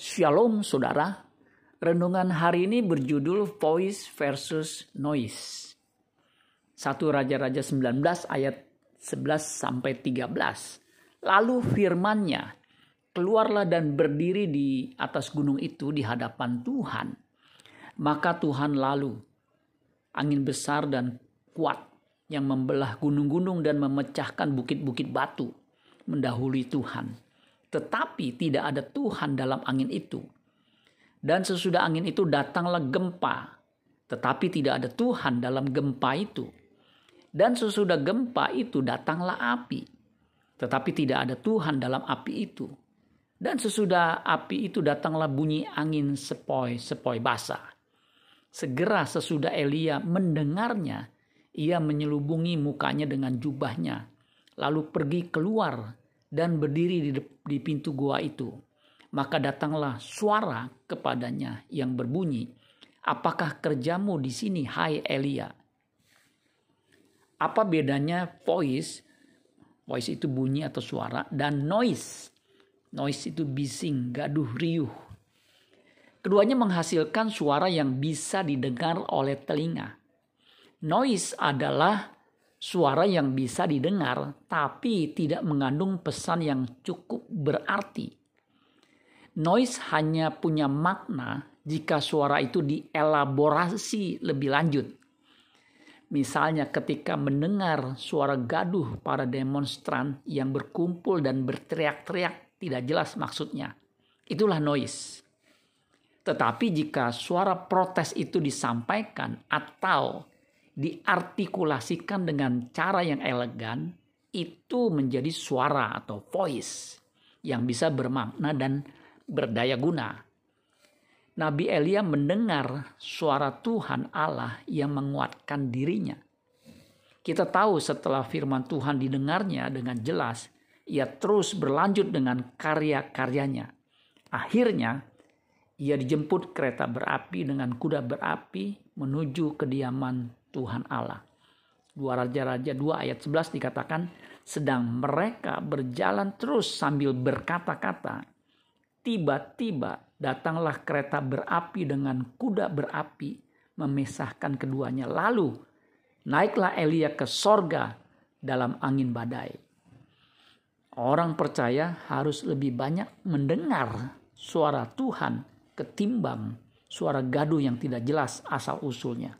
Shalom saudara, renungan hari ini berjudul Voice versus Noise. 1 Raja-Raja 19 ayat 11 sampai 13. Lalu firmannya, keluarlah dan berdiri di atas gunung itu di hadapan Tuhan. Maka Tuhan lalu, angin besar dan kuat yang membelah gunung-gunung dan memecahkan bukit-bukit batu mendahului Tuhan tetapi tidak ada Tuhan dalam angin itu. Dan sesudah angin itu datanglah gempa, tetapi tidak ada Tuhan dalam gempa itu. Dan sesudah gempa itu datanglah api, tetapi tidak ada Tuhan dalam api itu. Dan sesudah api itu datanglah bunyi angin sepoi-sepoi basah. Segera sesudah Elia mendengarnya, ia menyelubungi mukanya dengan jubahnya, lalu pergi keluar dan berdiri di, di pintu gua itu. Maka datanglah suara kepadanya yang berbunyi, Apakah kerjamu di sini, hai Elia? Apa bedanya voice, voice itu bunyi atau suara, dan noise, noise itu bising, gaduh, riuh. Keduanya menghasilkan suara yang bisa didengar oleh telinga. Noise adalah suara yang bisa didengar tapi tidak mengandung pesan yang cukup berarti. Noise hanya punya makna jika suara itu dielaborasi lebih lanjut. Misalnya ketika mendengar suara gaduh para demonstran yang berkumpul dan berteriak-teriak tidak jelas maksudnya. Itulah noise. Tetapi jika suara protes itu disampaikan atau diartikulasikan dengan cara yang elegan, itu menjadi suara atau voice yang bisa bermakna dan berdaya guna. Nabi Elia mendengar suara Tuhan Allah yang menguatkan dirinya. Kita tahu setelah firman Tuhan didengarnya dengan jelas, ia terus berlanjut dengan karya-karyanya. Akhirnya, ia dijemput kereta berapi dengan kuda berapi menuju kediaman Tuhan Allah. Dua Raja-Raja 2 ayat 11 dikatakan, sedang mereka berjalan terus sambil berkata-kata, tiba-tiba datanglah kereta berapi dengan kuda berapi memisahkan keduanya. Lalu naiklah Elia ke sorga dalam angin badai. Orang percaya harus lebih banyak mendengar suara Tuhan ketimbang suara gaduh yang tidak jelas asal usulnya.